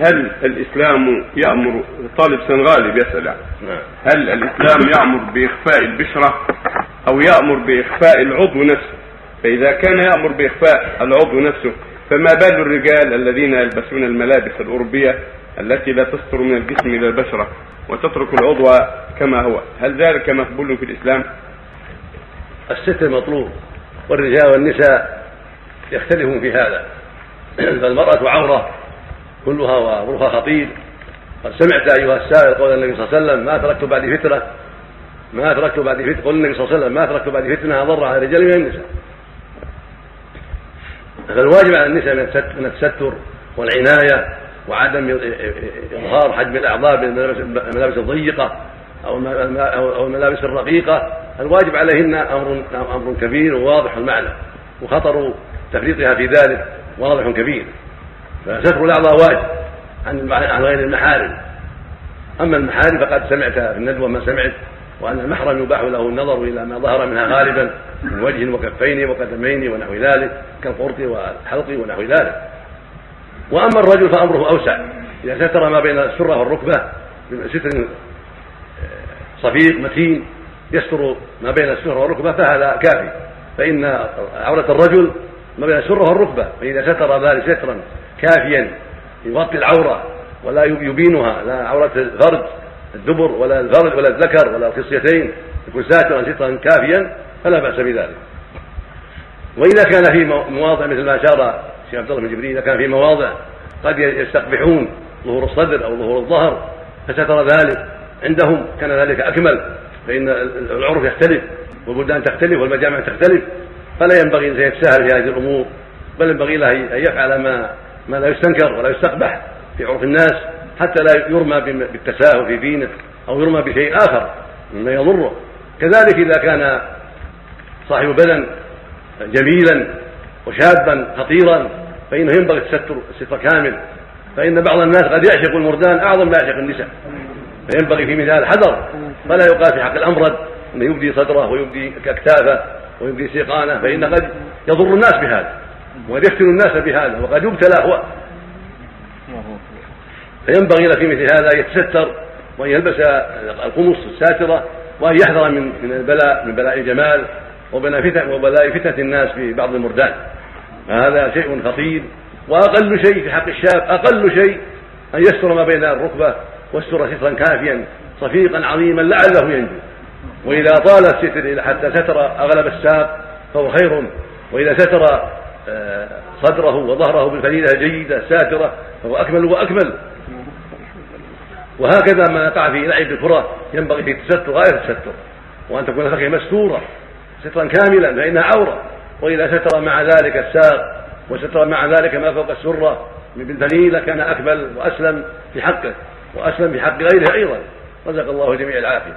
هل الإسلام يأمر طالب سنغالي بيسأل يعني. نعم. هل الإسلام يأمر بإخفاء البشرة أو يأمر بإخفاء العضو نفسه؟ فإذا كان يأمر بإخفاء العضو نفسه فما بال الرجال الذين يلبسون الملابس الأوروبية التي لا تستر من الجسم إلى البشرة وتترك العضو كما هو؟ هل ذلك مقبول في الإسلام؟ الستر مطلوب والرجال والنساء يختلفون في هذا. فالمرأة عورة كلها وأمرها خطير. قد سمعت أيها السائل قول النبي صلى الله عليه وسلم ما تركت بعد فتنة. ما تركت بعد فتنة. قول النبي صلى الله عليه وسلم ما تركت بعد فتنة. أضر على الرجال من النساء. فالواجب على النساء من التستر والعناية وعدم إظهار حجم الأعضاء بالملابس الضيقة أو الملابس الرقيقة. الواجب عليهن أمر أمر كبير وواضح المعنى وخطر تفريطها في ذلك واضح كبير. فستر الأعضاء واجب عن عن غير المحارم. أما المحارم فقد سمعت في الندوة ما سمعت وأن المحرم يباح له النظر إلى ما ظهر منها غالبا من وجه وكفين وقدمين ونحو ذلك كالقرط والحلق ونحو ذلك. وأما الرجل فأمره أوسع. إذا ستر ما بين السرة والركبة بستر صفيق متين يستر ما بين السرة والركبة فهذا كافي. فإن عورة الرجل ما بين السرة والركبة فإذا ستر ذلك سترا كافيا يغطي العورة ولا يبينها لا عورة الفرج الدبر ولا الفرج ولا الذكر ولا الخصيتين يكون ساترا سترا كافيا فلا بأس بذلك. وإذا كان في مواضع مثل ما أشار الشيخ عبد الله بن جبريل إذا كان في مواضع قد يستقبحون ظهور الصدر أو ظهور الظهر فستر ذلك عندهم كان ذلك أكمل فإن العرف يختلف والبلدان تختلف والمجامع تختلف فلا ينبغي أن يتساهل في هذه الأمور بل ينبغي له أن يفعل ما ما لا يستنكر ولا يستقبح في عرف الناس حتى لا يرمى بالتساهل في دينه أو يرمى بشيء آخر مما يضره. كذلك إذا كان صاحب بدن جميلا وشابا خطيرا فإنه ينبغي الستر الستر كامل. فإن بعض الناس قد يعشق المردان أعظم ما يعشق النساء. فينبغي في مثال الحذر فلا يقال في حق الأمرد أنه يبدي صدره ويبدي أكتافه ويبدي سيقانه فإن قد يضر الناس بهذا. وقد يفتن الناس بهذا وقد يبتلى هو فينبغي له في مثل هذا أن يتستر وأن يلبس القمص الساتره وأن يحذر من من البلاء من بلاء الجمال وبلاء فتن وبلاء فتنة الناس في بعض المردان. فهذا شيء خطير. وأقل شيء في حق الشاب أقل شيء أن يستر ما بين الركبة واستر سترا كافيا صفيقا عظيما لعله ينجو. وإذا طال الستر حتى ستر أغلب الساق فهو خير. وإذا ستر صدره وظهره بالفريدة الجيده ساترة فهو أكمل وأكمل. وهكذا ما يقع في لعب الكرة ينبغي في التستر غاية التستر. وأن تكون الفخذ مستورة سترا كاملا فإنها عورة. وإذا ستر مع ذلك الساق وستر مع ذلك ما فوق السرة من بالدليل كان أكمل وأسلم في حقه وأسلم في حق غيره أيضا. رزق الله جميع العافية.